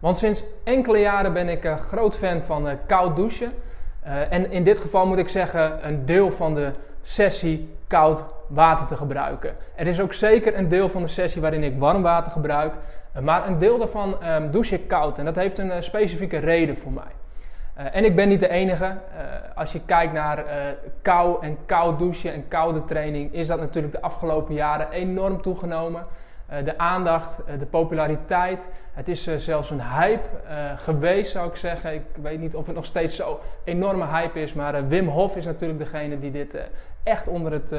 Want sinds enkele jaren ben ik een groot fan van uh, koud douchen. Uh, en in dit geval moet ik zeggen een deel van de sessie koud water te gebruiken. Er is ook zeker een deel van de sessie waarin ik warm water gebruik. Uh, maar een deel daarvan um, douche ik koud. En dat heeft een specifieke reden voor mij. en ik ben niet de enige. als je kijkt naar kou en koud douchen en koude training, is dat natuurlijk de afgelopen jaren enorm toegenomen. Eh, de aandacht, eh, de populariteit. Het is eh, zelfs een hype geweest, zou ik zeggen. Ik weet niet of het nog steeds zo enorme hype is, maar Wim Hof is natuurlijk degene die dit echt onder, het,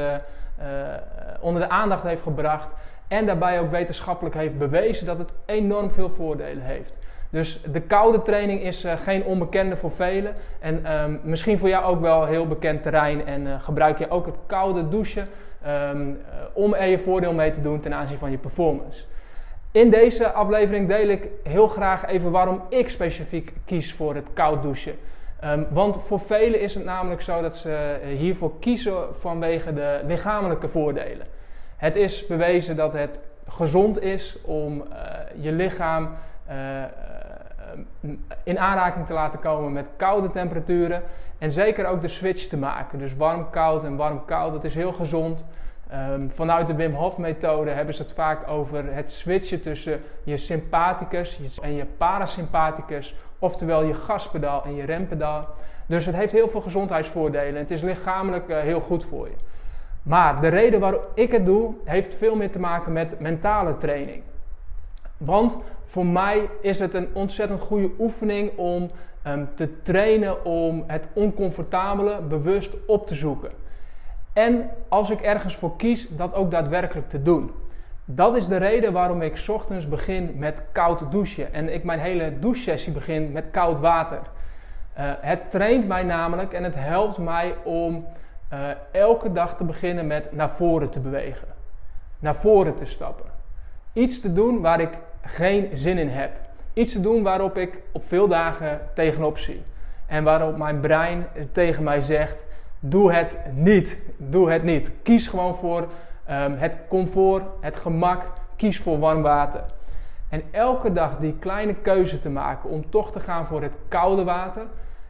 onder de aandacht heeft gebracht. En daarbij ook wetenschappelijk heeft bewezen dat het enorm veel voordelen heeft. Dus de koude training is uh, geen onbekende voor velen. En um, misschien voor jou ook wel heel bekend terrein. En uh, gebruik je ook het koude douchen um, uh, om er je voordeel mee te doen ten aanzien van je performance. In deze aflevering deel ik heel graag even waarom ik specifiek kies voor het koud douchen. Um, want voor velen is het namelijk zo dat ze hiervoor kiezen vanwege de lichamelijke voordelen. Het is bewezen dat het gezond is om je lichaam in aanraking te laten komen met koude temperaturen. En zeker ook de switch te maken. Dus warm-koud en warm-koud, dat is heel gezond. Um, vanuit de Wim Hof methode hebben ze het vaak over het switchen tussen je sympathicus en je parasympathicus. Oftewel je gaspedaal en je rempedaal. Dus het heeft heel veel gezondheidsvoordelen. Het is lichamelijk uh, heel goed voor je. Maar de reden waarom ik het doe, heeft veel meer te maken met mentale training. Want voor mij is het een ontzettend goede oefening om um, te trainen om het oncomfortabele bewust op te zoeken. En als ik ergens voor kies, dat ook daadwerkelijk te doen. Dat is de reden waarom ik ochtends begin met koud douchen. En ik mijn hele douchesessie begin met koud water. Uh, het traint mij namelijk en het helpt mij om uh, elke dag te beginnen met naar voren te bewegen. Naar voren te stappen. Iets te doen waar ik geen zin in heb. Iets te doen waarop ik op veel dagen tegenop zie. En waarop mijn brein tegen mij zegt: doe het niet. Doe het niet. Kies gewoon voor um, het comfort, het gemak. Kies voor warm water. En elke dag die kleine keuze te maken om toch te gaan voor het koude water,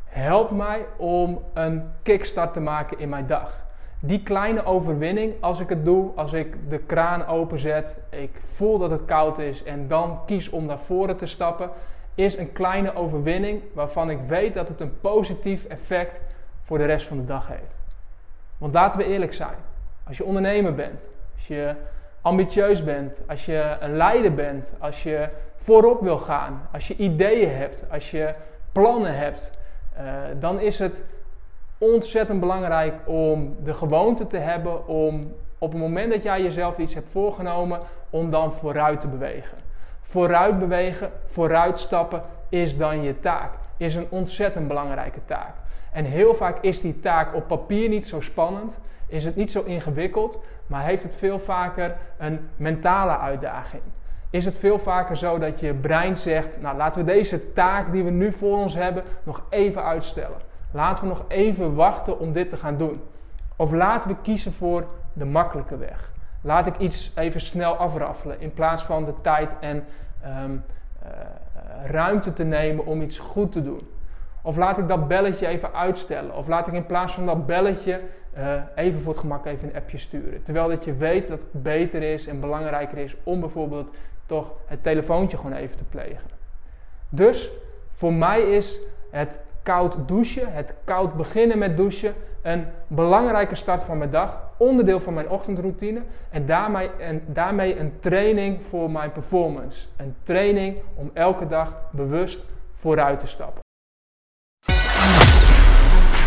helpt mij om een kickstart te maken in mijn dag die kleine overwinning, als ik het doe, als ik de kraan openzet, ik voel dat het koud is en dan kies om naar voren te stappen, is een kleine overwinning waarvan ik weet dat het een positief effect voor de rest van de dag heeft. Want laten we eerlijk zijn, als je ondernemer bent, als je ambitieus bent, als je een leider bent, als je voorop wil gaan, als je ideeën hebt, als je plannen hebt, uh, dan is het ontzettend belangrijk om de gewoonte te hebben om op het moment dat jij jezelf iets hebt voorgenomen, om dan vooruit te bewegen. Vooruit bewegen, vooruit stappen is dan je taak. Is een ontzettend belangrijke taak. En heel vaak is die taak op papier niet zo spannend, is het niet zo ingewikkeld, maar heeft het veel vaker een mentale uitdaging. Is het veel vaker zo dat je brein zegt: Nou, laten we deze taak die we nu voor ons hebben nog even uitstellen. Laten we nog even wachten om dit te gaan doen. Of laten we kiezen voor de makkelijke weg. Laat ik iets even snel afraffelen in plaats van de tijd en um, uh, ruimte te nemen om iets goed te doen. Of laat ik dat belletje even uitstellen. Of laat ik in plaats van dat belletje uh, even voor het gemak even een appje sturen. Terwijl dat je weet dat het beter is en belangrijker is om bijvoorbeeld toch het telefoontje gewoon even te plegen. Dus voor mij is het koud douchen, het koud beginnen met douchen, een belangrijke start van mijn dag, onderdeel van mijn ochtendroutine en daarmee, en daarmee een training voor mijn performance. Een training om elke dag bewust vooruit te stappen.